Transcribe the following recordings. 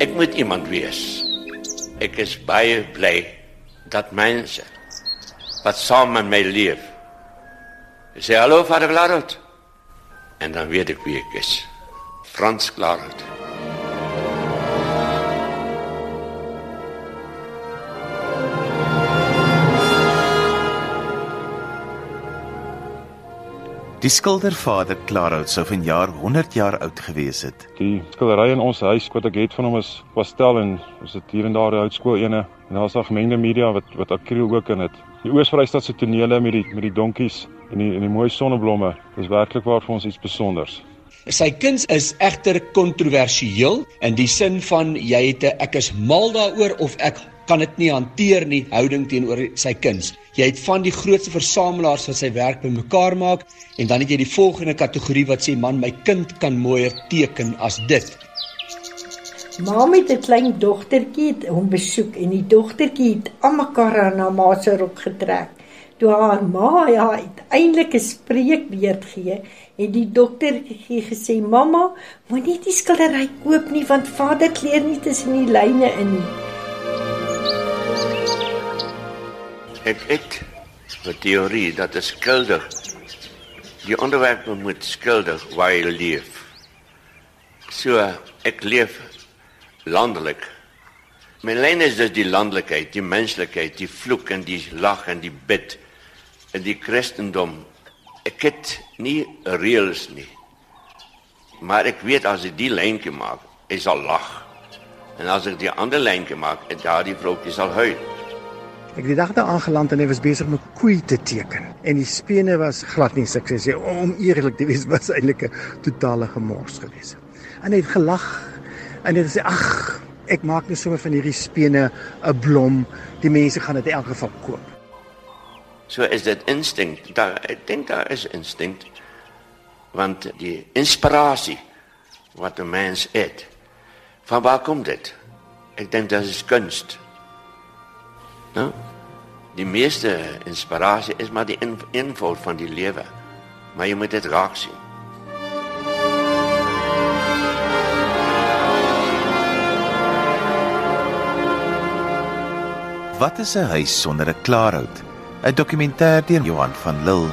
Ek moet iemand wees. Ek is baie bly dat mense wat saam met my leef. Sê hallo Vader Klarot. En dan weet ek wie ek is. Frans Klarot. Die skildervader Clarout sou vanjaar 100 jaar oud gewees het. Die skildery in ons huis wat ek het van hom is pastel en ons het hier en daar die houtskool ene en daar's ook gemengde media wat wat akriel ook in het. Die Oos-Vrystaatse tonele met die met die donkies en die en die mooi sonneblomme. Dis werklik waar vir ons iets spesonders. Sy kuns is egter kontroversieel in die sin van jy het 'n ek is mal daaroor of ek kan dit nie hanteer nie houding teenoor sy kuns. Jy het van die grootste versamelaars wat sy werk bymekaar maak en dan het jy die volgende kategorie wat sê man my kind kan mooier teken as dit. Ma met 'n klein dogtertjie het hom besoek en die dogtertjie het almekaar aan haar ma se rok getrek. Toe haar ma ja uiteindelik 'n spreekbeurt gee, het die dogtertjie gesê: "Mamma, moenie die skildery koop nie want vader kleer nie tussen die lyne in nie." Ek het 'n teorie dat 'n skilder die onderwerp moet skilder waar hy leef. So ek leef landelik. My lyn is dus die landelikheid, die menslikheid, die vloek en die lag en die bid en die Christendom. Ek het nie reëls nie. Maar ek weet as ek die lyntjie maak, hy sal lag. En as ek die ander lyntjie maak, en daardie vroutjie sal huil. Ek het die dag daar aangeland en hy was besig met koei te teken en die spene was glad nie sukses nie. Om eerlik te wees was eintlik 'n totale gemors geweest. En hy het gelag en hy het gesê ag, ek maak net sommer van hierdie spene 'n blom. Die mense gaan dit in elk geval koop. So is dit instinct. Daar ek dink daar is instinct want die inspirasie wat 'n mens het. Van waar kom dit? Ek dink dit is kunst. Nou, die meeste inspirasie is maar die invloed van die lewe. Maar jy moet dit raak sien. Wat is 'n huis sonder 'n klaarhout? 'n Dokumentêr deur Johan van Lille.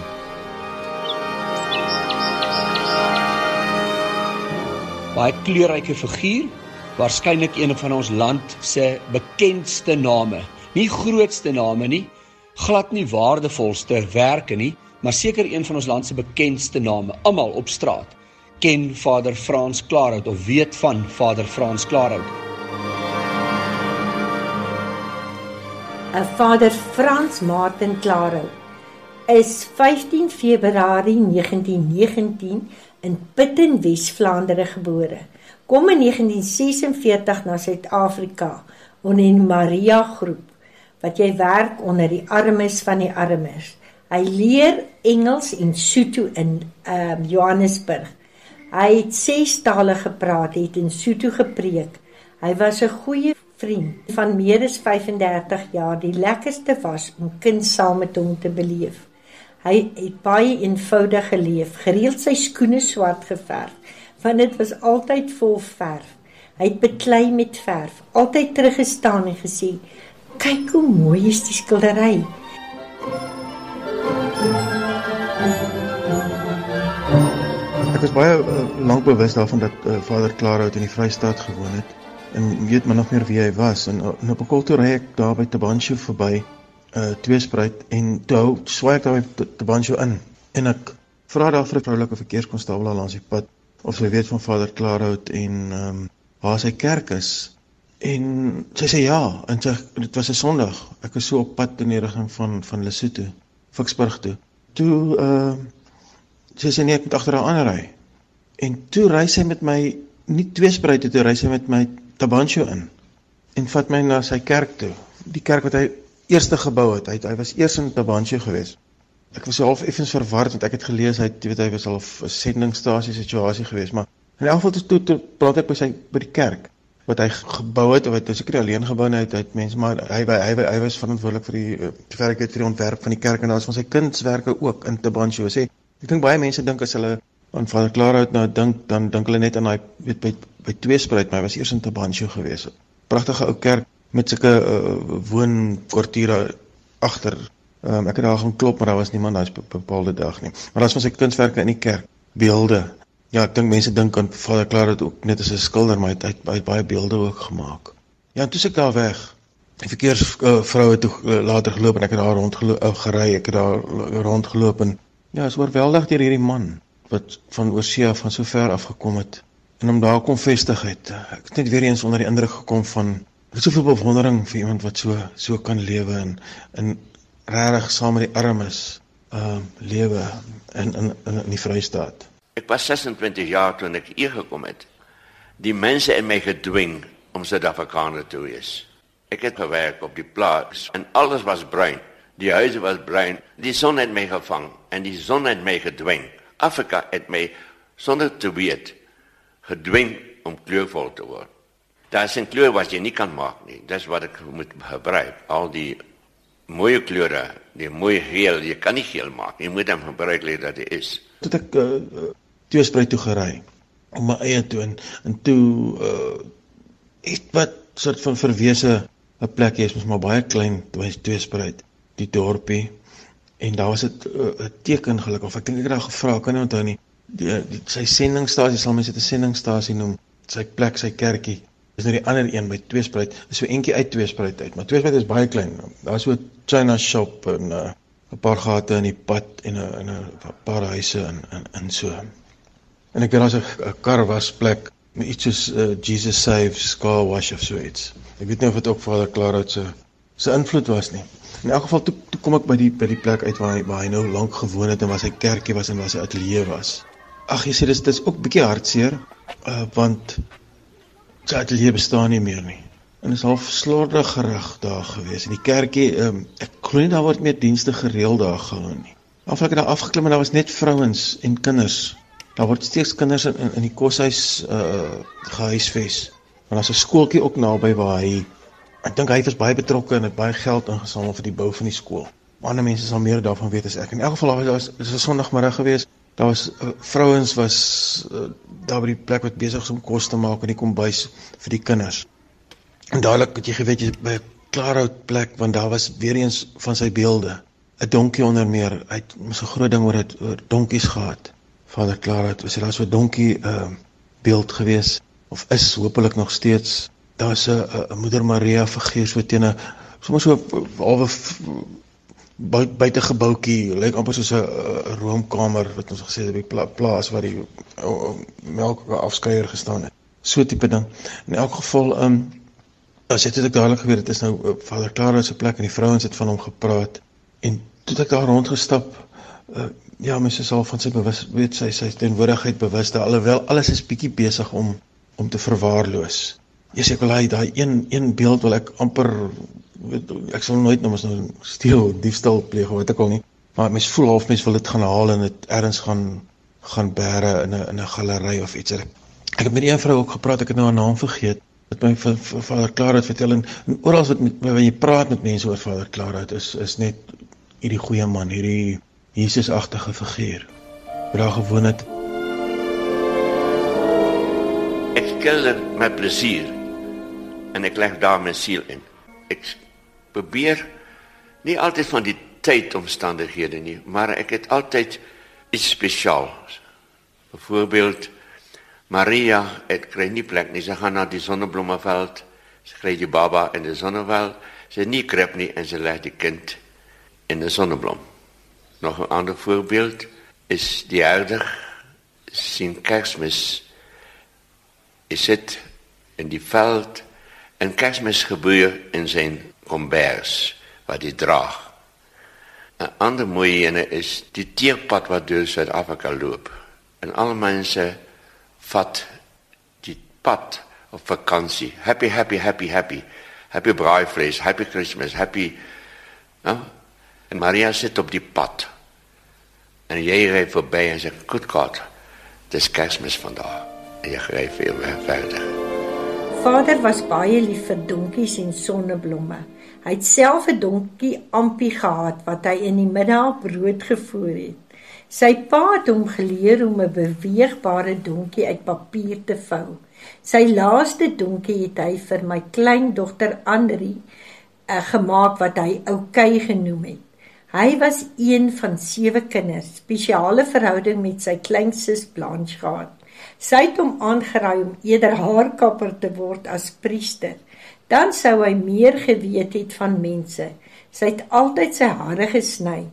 Baie kleurryke figuur, waarskynlik een van ons land se bekendste name. Nie grootste name nie, glad nie waardevolste werke nie, maar seker een van ons land se bekendste name. Almal op straat ken Vader Frans Klaarhout of weet van Vader Frans Klaarhout. 'n Vader Frans Martin Klaarhout is 15 Februarie 1919 in Putten, Wes-Vlaandere gebore. Kom in 1946 na Suid-Afrika onder die Maria groep wat jy werk onder die armes van die armes. Hy leer Engels en Sotho in ehm uh, Johannesburg. Hy het ses tale gepraat, het in Sotho gepreek. Hy was 'n goeie vriend van meer as 35 jaar. Die lekkerste was om kuns saam met hom te beleef. Hy het baie eenvoudig geleef, gereeld sy skoene swart geverf, want dit was altyd vol verf. Hy het beklei met verf, altyd teruggestaan en gesê: "Kyk hoe mooi is die skildery." Ek was baie uh, lank bewus daarvan dat uh, Vader Klaarhout in die Vrystaat gewoon het en weet maar nog meer wie hy was en, en op 'n kultuur ry ek daar by Tabancho verby uh tweespruit en toe swaai ek daar by Tabancho in en ek vra daar vir 'n vroulike verkeerskonstabel langs die pad of sy weet van Vader Klaarhout en ehm um, waar sy kerk is en sy sê ja en sy dit was 'n Sondag ek is so op pad in die rigting van van Lesotho Ficksburg toe toe uh sy sê nee ek moet agter haar aanry. En toe ry sy met my nie twee spruite toe ry sy met my Tabancho in en vat my na sy kerk toe. Die kerk wat hy eerste gebou het. Hy hy was eers in Tabancho gewees. Ek was half effens verward want ek het gelees hy weet hy was al 'n sendingstasie situasie gewees, maar in elk geval toe toe praat ek by sy by die kerk wat hy gebou het of hy het seker alleen gebou hy het mense maar hy hy hy, hy was verantwoordelik vir die werk het vir die ontwerp van die kerk en daar was van sy kunswerke ook in Tabancho sê Ek dink baie mense dink as hulle aan Vader Klaarhout nou dink, dan dink hulle net aan daai weet by by Tweespruit, maar hy was eers in Tabancho gewees. Pragtige ou kerk met sulke uh, woonkwartiere agter. Um, ek het daar gaan klop, maar daar was niemand daai bepaalde dag nie. Maar daar's van sy kunswerke in die kerk, beelde. Ja, ek dink mense dink aan Vader Klaarhout ook net as 'n skilder, maar hy het, hy het baie beelde ook gemaak. Ja, toe ek daar weg. Die verkeersvroue uh, toe uh, later geloop en ek het daar rond uh, gery, ek het daar rondgeloop en ja, is oorweldig deur hierdie man wat van oorsee van so ver af gekom het en om daar kom vestig het. Ek het net weer eens onder die indruk gekom van het soveel bewondering vir iemand wat so so kan lewe en in regtig saam met die armes ehm uh, lewe in in in die Vrystaat. Ek was 26 jaar toe ek hier gekom het. Die mense het my gedwing om Suid-Afrikaner te wees. Ek het gewerk op die plaas en alles was bruin. Die huise was bruin. Die son het my gevang en die son het my gedwing. Afrika het my sonder te weet gedwing om kleurvol te word. Daar is 'n kleur wat jy nie kan maak nie. Dis wat ek moet gebruik. Al die mooi kleure, die mooi geel, jy kan nie geel maak. Jy moet hom gebruik lê dat dit is. Tot ek uh, twee spruit toe gery om my eie toe en, en toe uh iets wat soort van verwese 'n plek is, mos maar baie klein, twee twee spruit, die dorpie en daar was 'n uh, teken gelukkig of ek dink ek het daar gevra, kan nie onthou nie die, die sy sendingstasie sal mense dit 'n sendingstasie noem. Sy plek, sy kerkie. Dis nou die ander een by Tweespruit. Dis so eentjie uit Tweespruit uit, maar Tweespruit is baie klein. Daar's so 'n China shop en 'n uh, 'n paar gate in die pad en 'n en 'n paar huise in in in so. En ek het daar 'n kar was plek met iets soos uh, Jesus Saves Car Wash of so iets. Ek weet nie of dit ook Vader Klaarhout se se invloed was nie. In elk geval toe, toe kom ek by die by die plek uit waar hy waar hy nou lank gewoon het en waar sy kerkie was en waar sy ateljee was. Ag jy sê dis dis ook bietjie hartseer uh, want sy atelier bestaan nie meer nie. En is half slordig gerig daar gewees. En die kerkie, um, ek glo nie daar word meer dienste gereël daar gehou nie. Aflik het daar afgeklim en daar was net vrouens en kinders. Daar word steeds kinders in in, in die koshuis uh gehuisves. Maar daar's 'n skooltjie ook naby waar hy ek dink hy was baie betrokke en het baie geld ingesamel vir die bou van die skool. Ander mense sal meer daarvan weet as ek. In elk geval was dit 'n Sondagmiddag geweest daar was uh, vrouens was uh, daar by die plek wat besig is om kos te maak in die kombuis vir die kinders. En dadelik het jy geweet jy by 'n klaarhout plek want daar was weer eens van sy beelde 'n donkie onder meer. Hy het mos 'n groot ding oor dit oor donkies gehad. Vader Klaarhout, was daar so 'n donkie uh, beeld gewees of is hopelik nog steeds. Daar's 'n moeder Maria figuur so teen 'n sommer so halwe buite gebouetjie lyk amper soos 'n roomkamer wat ons gesê het op die plaas waar die melk afskeier gestaan het. So tipe ding. In elk geval, um, as dit ek dadelik geweet het is nou uh, Vader Klaarhout se plek en die vrouens het van hom gepraat en toe ek daar rondgestap uh, ja, mense sal van sy bewus weet sy sy teenwoordigheid bewus daar alhoewel alles is bietjie besig om om te verwaarloos. Sê ek wil hy daai een een beeld wil ek amper weet ek sal nooit nou mos nou steel, diefstal pleeg wat ek al nie. Maar mens voel half mens wil dit gaan haal en dit ergens gaan gaan bære in 'n in 'n galery of iets. Ek het met een vrou ook gepraat, ek het nou haar naam vergeet. Wat my vader Klaarhout vertel en, en oral wat met wanneer jy praat met mense oor vader Klaarhout is is net hierdie goeie man, hierdie Jesusagtige figuur. Wat daar gewoon het. Ek skilder met plesier en ek leg daar my siel in. Ek probeer nie altyd van die tydomstandighede nie, maar ek het altyd iets spesiaals. Byvoorbeeld Maria het kry nie plek nie. Sy gaan na die sonneblomveld. Sy kry die baba in die sonneveld. Sy nie krep nie en sy lê die kind in 'n sonneblom. Nog 'n ander voorbeeld is die ouder sien Kersmis. Is dit in die veld en Kersmis gebeur in zijn kombers wat hij draagt. Een ander mooie is die tierpad wat door Zuid-Afrika loopt. En alle mensen vat die pad op vakantie. Happy, happy, happy, happy. Happy braaivlees, happy Christmas, happy... En Maria zit op die pad. En jij rijdt voorbij en zegt, good God, het is kerstmis vandaag. En je rijdt weer verder. Vader was baie lief vir donkies en sonneblomme. Hy het self 'n donkie Ampie gehad wat hy in die middag brood gevoer het. Sy pa het hom geleer om 'n beweegbare donkie uit papier te vou. Sy laaste donkie het hy vir my kleindogter Andri uh, gemaak wat hy Oukei genoem het. Hy was een van sewe kinders, spesiale verhouding met sy kleinsus Blanche gehad. Sy het hom aangeraai om eerder haarkapper te word as priester. Dan sou hy meer geweet het van mense. Sy het altyd sy hare gesny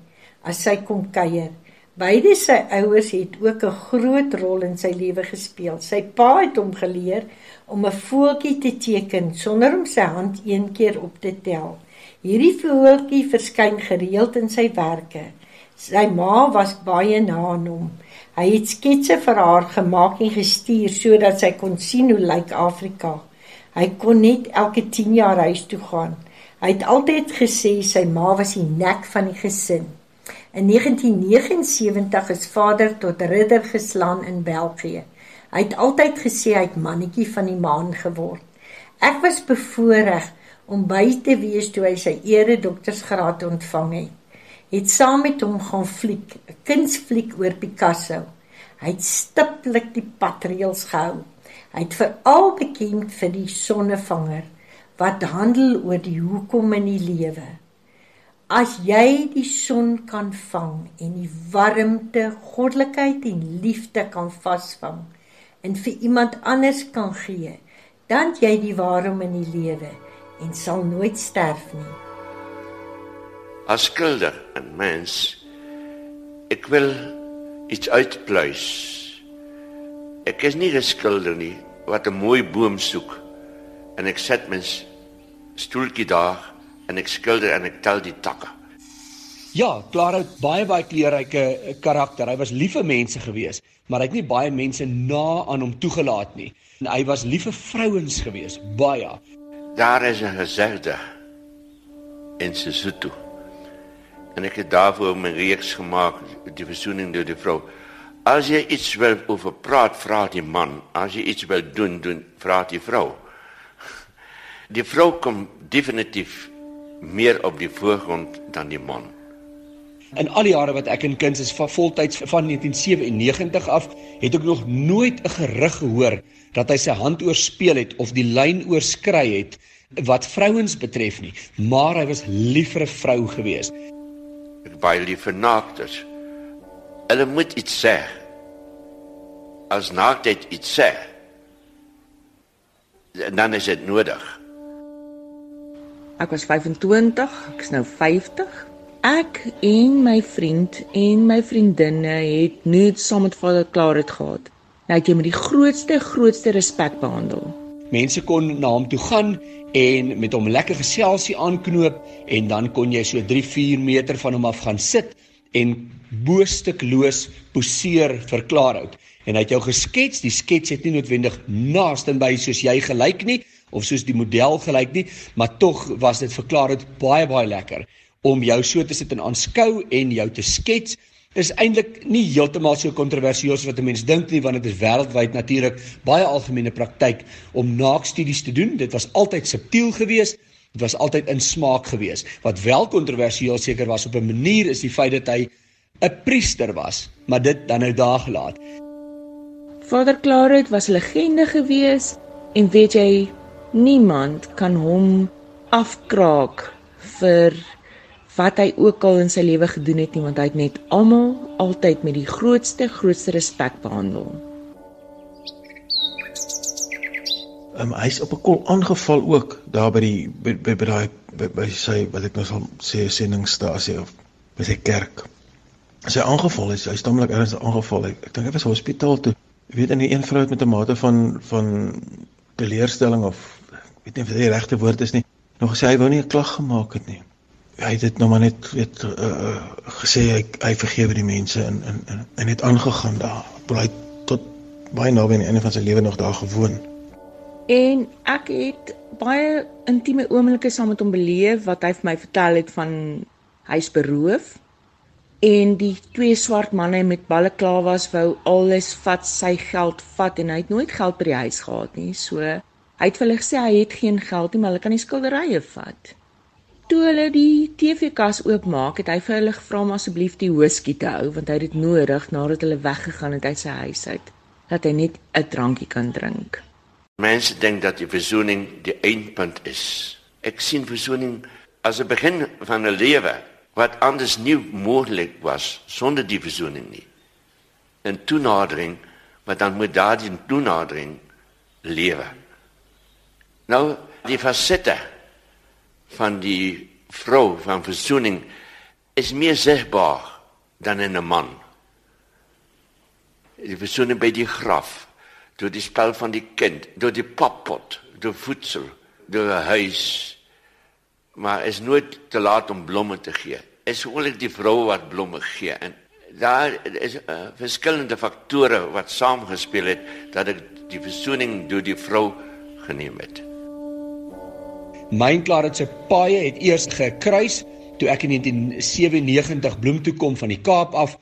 as sy kom kuier. Beide sy ouers het ook 'n groot rol in sy lewe gespeel. Sy pa het hom geleer om 'n voeltjie te teken sonder om sy hand een keer op te tel. Hierdie voeltjie verskyn gereeld in sy werke. Sy ma was baie na aan hom. Hy het sketse vir haar gemaak en gestuur sodat sy kon sien hoe lyk Afrika. Hy kon net elke 10 jaar huis toe gaan. Hy het altyd gesê sy ma was die nek van die gesin. In 1979 is vader tot ridder geslaan in België. Hy het altyd gesê hy het mannetjie van die maan geword. Ek was bevoorreg om by te wees toe hy sy ere doktorsgraad ontvang het. Het saam met hom gaan fliek, 'n kunsfliek oor Picasso. Hy het stiptelik die patreels gehou. Hy het veral bekend vir die sonnevanger wat handel oor die hoekom in die lewe. As jy die son kan vang en die warmte, goddelikheid en liefde kan vasvang en vir iemand anders kan gee, dan jy die waarom in die lewe en sal nooit sterf nie. As skilder en mens ek wil iets uitpluis. Ek is nie 'n skilder nie wat 'n mooi boom soek en ek sit mens stoeltjie daar en ek skilder en ek tel die takke. Ja, klaar het baie baie kleurryke karakter. Hy was lief vir mense gewees, maar hy het nie baie mense na aan hom toegelaat nie. En hy was lief vir vrouens gewees, baie. Daar is 'n gesegde in Sesotho. En ek het daarvoor my reeks gemaak, die versoening deur die vrou. As jy iets wil oor praat, vra die man. As jy iets wil doen, doen vra die vrou. Die vrou kom definitief meer op die voorgrond dan die man. In al die jare wat ek in kuns is van voltyds van 1997 af, het ek nog nooit 'n gerug gehoor dat hy sy hand oorspeel het of die lyn oorskry het wat vrouens betref nie, maar hy was lief vir 'n vrou gewees. Baie lief vir naaktes. Hulle moet iets sê. As naaktheid iets sê, dan is dit nodig. Ek was 25, ek is nou 50. Ek en my vriend en my vriendinne het net saam met Vader Klaret gehad. Hy het jou met die grootste grootste respek behandel. Mense kon na hom toe gaan en met hom lekker geselsie aanknoop en dan kon jy so 3, 4 meter van hom af gaan sit en boostikloos poseer vir Klaarhout. En hy het jou geskets, die skets het nie noodwendig naaste by soos jy gelyk nie of soos die model gelyk nie, maar tog was dit vir Klaarhout baie baie lekker om jou so te sit en aanskou en jou te skets is eintlik nie heeltemal so kontroversieel as wat 'n mens dink nie want dit is wêreldwyd natuurlik baie algemene praktyk om naakstudies te doen. Dit was altyd subtiel geweest. Dit was altyd in smaak geweest. Wat wel kontroversieel seker was op 'n manier is die feit dat hy 'n priester was, maar dit dan nou daar gelaat. Vader Claret was 'n legende geweest en weet jy niemand kan hom afkraak vir wat hy ook al in sy lewe gedoen het nie want hy het net almal altyd met die grootste grootste respek behandel. Um, hy is op 'n kol aangeval ook daar by die by by, by daai by, by sy wat ek nou sal sê sendingstasie of by sy kerk. Sy aangeval is hy stammelik ergens aangeval. Ek, ek dink hy was hospitaal toe. Jy weet in die een vrou het met 'n mate van van teleurstelling of weet nie of dit die regte woord is nie. Nog gesê hy wou nie 'n klag gemaak het nie hy het dit nou maar net weet uh, gesê hy hy vergewe die mense en en en, en het aangegaan daar. Bly tot baie naby aan die einde van sy lewe nog daar gewoon. En ek het baie intieme oomblikke saam met hom beleef wat hy vir my vertel het van hy's beroof en die twee swart manne met baleklavas wou alles vat sy geld vat en hy het nooit geld by die huis gehad nie. So hy het vir hulle gesê hy het geen geld nie, maar hulle kan die skilderye vat. Toe hulle die TV-kas oopmaak, het hy vir hulle gevra om asseblief die whisky te hou want hy het dit nodig nadat hulle weggegaan het uit sy huis uit, dat hy net 'n drankie kan drink. Mense dink dat die verzoening die eindpunt is. Ek sien verzoening as 'n begin van 'n lewe wat anders nie moontlik was sonder die verzoening nie. 'n Toenadering wat dan moet daardie toenadering lewe. Nou die fasette van die vrou van verzoening is meer sigbaar dan in 'n man. Die verzoening by die graf, deur die spel van die kind, deur die pappot, deur voedsel, deur 'n huis. Maar is nooit te laat om blomme te gee. Is oolik die vrou wat blomme gee en daar is uh, verskillende faktore wat saamgespeel het dat ek die verzoening deur die vrou geneem het. Myn het sy paaie het eers gekruis toe ek in 1997 bloem toe kom van die Kaap af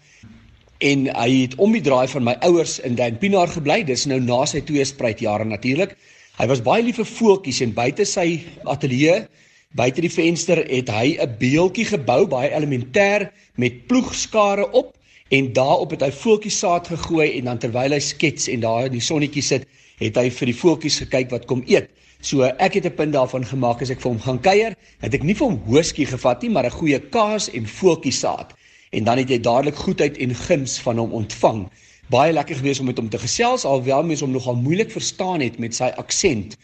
en hy het om die draai van my ouers in Dan Pinaar gebly. Dis nou na sy twee spruitjare natuurlik hy was baie lief vir voeltjies en buite sy ateljee buite die venster het hy 'n beeltjie gebou baie elementêr met ploegskare op en daarop het hy voeltjies saad gegooi en dan terwyl hy skets en daar in die sonnetjie sit het hy vir die voeltjies gekyk wat kom eet So ek het 'n punt daarvan gemaak as ek vir hom gaan kuier, het ek nie vir hom hoeskie gevat nie, maar 'n goeie kaas en voeltjie saad. En dan het jy dadelik goedheid en guns van hom ontvang. Baie lekker gewees om met hom te gesels alhoewel mens hom nogal moeilik verstaan het met sy aksent.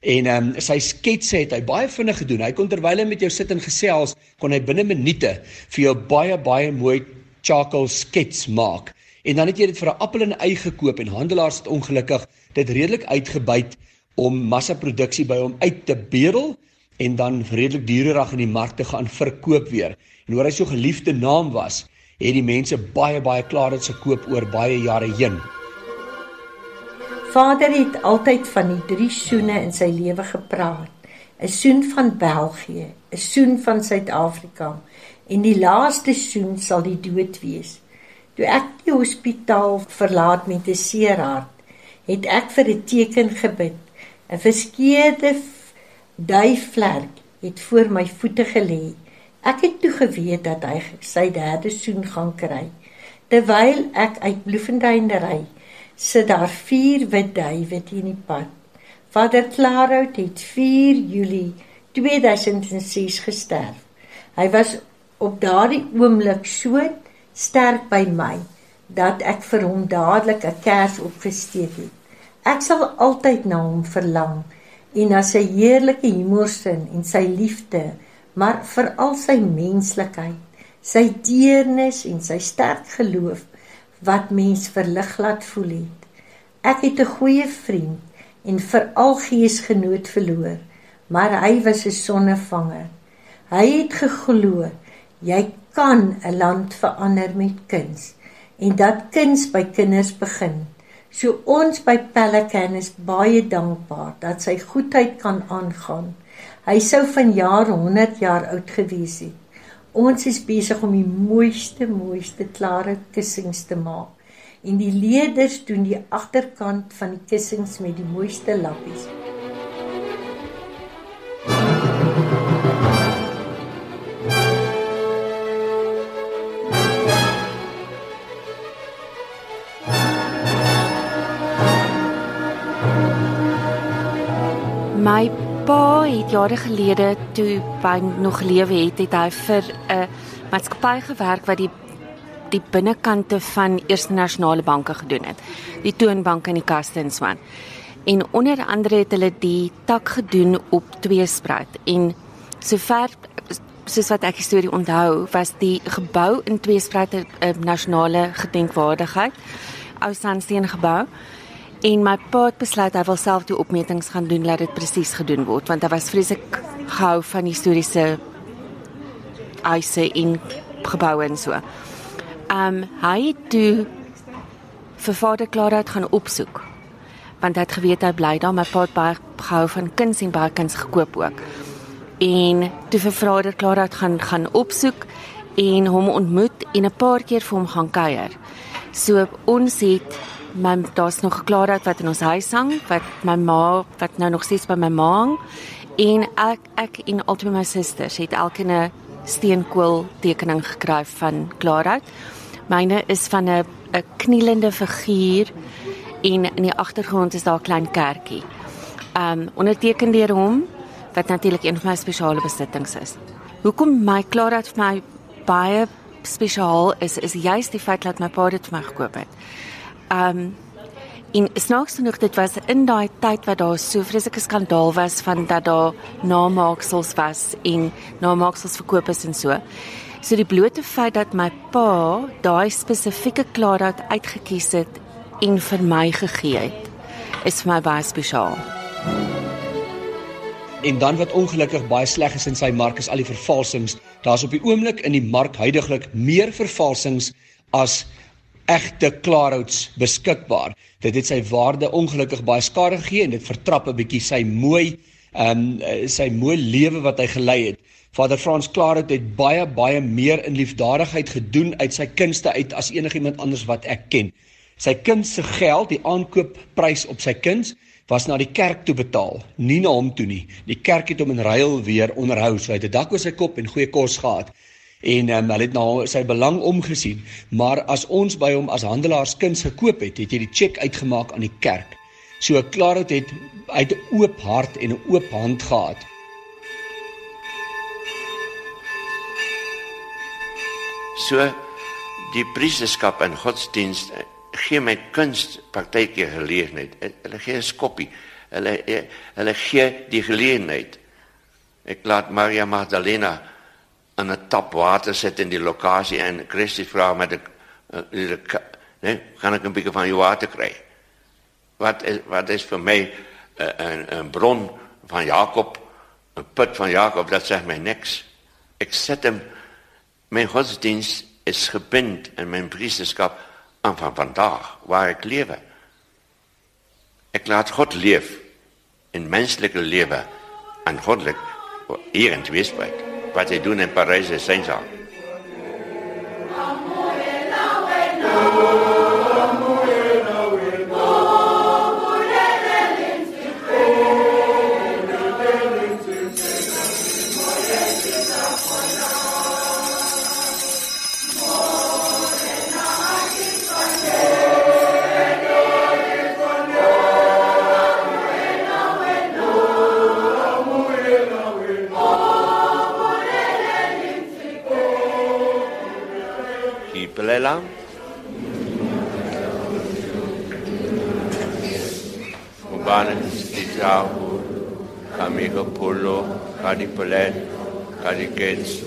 En ehm um, sy sketse het hy baie vinnig gedoen. Hy kon terwyl hy met jou sit en gesels, kon hy binne minute vir jou baie baie mooi charcoal skets maak. En dan het jy dit vir 'n appel en 'n ei gekoop en handelaars het ongelukkig dit redelik uitgebuit om massaproduksie by hom uit te bedel en dan redelik duurerig in die mark te gaan verkoop weer. En hoor hy so geliefde naam was, het die mense baie baie klaar dit se koop oor baie jare heen. Vader het altyd van die drie soene in sy lewe gepraat. 'n Soen van België, 'n soen van Suid-Afrika en die laaste soen sal die dood wees. Toe ek die hospitaal verlaat met 'n seer hart, het ek vir 'n teken gebid 'n verskeurde duifvlerk het voor my voete gelê. Ek het toe geweet dat hy sy derde soen gaan kry. Terwyl ek uit Bloemfontein ry, sit daar vier wit duwe teen die pad. Vader Klarout het 4 Julie 2006 gesterf. Hy was op daardie oomblik so sterk by my dat ek vir hom dadelik 'n kers opgesteek het. Ek sal altyd na hom verlang en na sy heerlike humorsin en sy liefde, maar veral sy menslikheid, sy deernis en sy sterk geloof wat mens verlig laat voel het. Ek het 'n goeie vriend en veral geesgenoot verloor, maar hy was 'n sonnevanger. Hy het geglo jy kan 'n land verander met kuns en dat kuns by kinders begin. So ons by Pelican is baie dankbaar dat sy goedheid kan aangaan. Hy sou van jare 100 jaar oud gewees het. Ons is besig om die mooiste mooiste klare kussings te maak. En die leerders doen die agterkant van die kussings met die mooiste lappies. Jare gelede toe hy nog gelewe het, het hy vir 'n maatskappy gewerk wat die die binnekante van Eerste Nasionale Banke gedoen het. Die toonbank in die kaste en swaan. En onder andere het hulle die tak gedoen op Tweespruit en sover soos wat ek die storie onthou, was die gebou in Tweespruit 'n nasionale gedenkwaardigheid. Ou sandsteen gebou. En my pa het besluit hy wil self die opmetings gaan doen dat dit presies gedoen word want hy was vreeslik gehou van historiese eise in geboue en so. Um, hy het toe vir vader Klarat gaan opsoek want hy het geweet hy bly daar my pa het baie gehou van kuns en baie kuns gekoop ook. En toe vir vader Klarat gaan gaan opsoek en hom ontmoet en 'n paar keer vir hom gaan kuier. So ons het my daar's nog geklaar dat wat in ons huis hang wat my ma wat nou nog steeds by my ma hang En ek ek en albei my susters het elkeen 'n steenkool tekening gekry van Klaarhout. Myne is van 'n 'n knielende figuur en in die agtergrond is daar 'n klein kerkie. Um onderteken deur hom wat natuurlik een van my spesiale besittings is. Hoekom my Klaarhout vir my baie spesiaal is is juist die feit dat my pa dit vir my gekoop het. Um En snaaks genoeg dit was in daai tyd wat daar so vreeslike skandaal was van dat daar namaaksels was en namaaksels verkoop is en so. So die blote feit dat my pa daai spesifieke klaarhout uitgekies het en vir my gegee het, is vir my baie spesiaal. En dan wat ongelukkig baie sleg is in sy mark is al die vervalsings. Daar's op die oomblik in die mark heidaglik meer vervalsings as egte klaarhouts beskikbaar. Dit het sy waarde ongelukkig baie skade gegee en dit vertrap 'n bietjie sy mooi ehm um, sy mooi lewe wat hy gelei het. Vader Frans Klaarhout het baie baie meer in liefdadigheid gedoen uit sy kunste uit as enigiemand anders wat ek ken. Sy kind se geld, die aankoopprys op sy kuns was na die kerk toe betaal, nie na hom toe nie. Die kerk het hom in ruil weer onderhou, so hy het 'n dak oor sy kop en goeie kos gehad en um, hulle het na nou sy belang omgesien maar as ons by hom as handelaars kuns gekoop het het hy die cheque uitgemaak aan die kerk. So klaar het het uit 'n oop hart en 'n oop hand gehad. So die priesterskap en godsdienst eh, gee my kuns partytjie geleentheid hulle gee 'n skoppie. Hulle eh, hulle gee die geleentheid ek laat Maria Magdalena in 'n tap water sit in die lokasie en Christus vra met 'n nee, kan ek 'n bietjie van jou water kry? Wat is wat is vir my 'n 'n bron van Jakob, 'n put van Jakob, dat sê my niks. Ek sit hom my godsdienst is gebind in my priesterskap aan van vandag waar ek lewe. Ek laat God leef in menslike lewe en goddelik hier in Tweesprek wat hy doen in Parys is sy saak. Polen, Kalikets,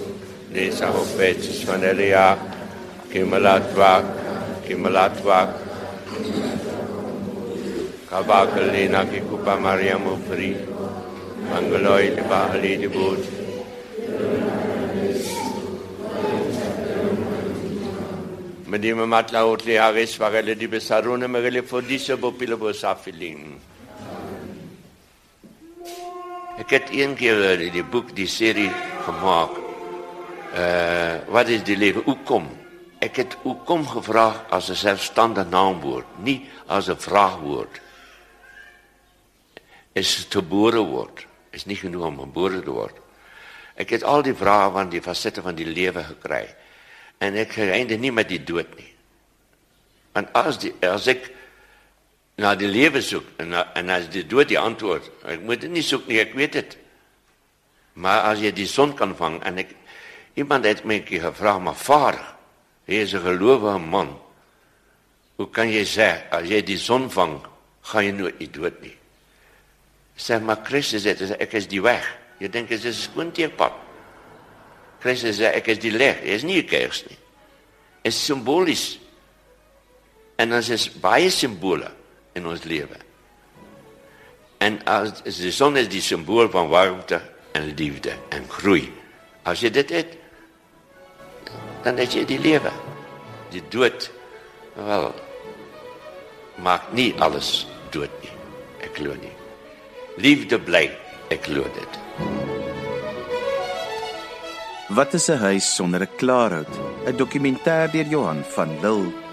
Desa Hopets, Svaneria, Kimalatvak, Kimalatvak, Kabakalina, Kikupa Mariam Upri, Mangaloi, Bahali Dibut, Medima matlautli haris varele di besarune merele fodise bopile bosafilin. Ek het een keer die boek die serie gemaak. Uh wat is die lewe? Hoe kom? Ek het hoe kom gevra as 'n selfstandige naamwoord, nie as 'n vraagwoord. Is te boere word. Is nie genoeg om gebore te word. Ek het al die vrae van die fasette van die lewe gekry en ek eindig nie met die dood nie. Want as die as ek na die lewe soek en en as die dood die antwoord, ek moet dit nie soek nie, ek weet dit. Maar as jy die son kan vang en ek iemand het my gevra maar vaar, hy is 'n gelowige man. Hoe kan jy sê as jy die son vang, gaan jy nooit die dood nie? Sê maar Christus het ek is die weg. Jy dink dit is 'n skoonteerpad. Christus sê ek is die lig. Dit is nie 'n kers nie. Dit is simbolies. En ons is baie simbole in ons lewe. En as die son is die simbool van warmte en liefde en groei. As jy dit het, dan het jy die lewe. Die dood wel maak nie alles dood nie. Ek glo nie. Liefde bly, ek glo dit. Wat is 'n huis sonder 'n klaarhout? 'n Dokumentêr deur Johan van Lille.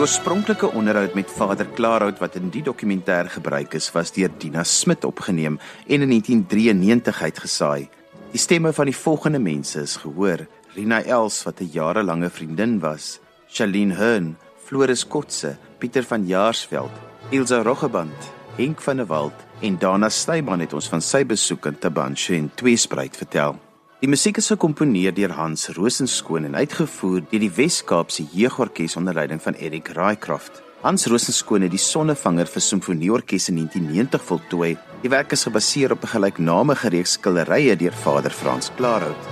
Oorspronklike onderhoud met Vader Klaarhout wat in die dokumentêr gebruik is, was deur Dina Smit opgeneem en in 1993 uitgesaai. Die stemme van die volgende mense is gehoor: Rina Els wat 'n jarelange vriendin was, Charlene Hearn, Floris Kotse, Pieter van Jaarsveld, Ilse Roggeband, Henk van der Walt en Dana Steyman het ons van sy besoek in Tabanche en Tweespruit vertel. Die musiek is gekomponeer deur Hans Rosenskoon en uitgevoer deur die Wes-Kaapse Jeugorkes onder leiding van Eric Raaycroft. Hans Rosenskoon het die Sonnevanger vir Simfonieorkes in 1990 voltooi. Die werk is gebaseer op 'n gelyknamige reeks skilderye deur Vader Frans Klaarhout.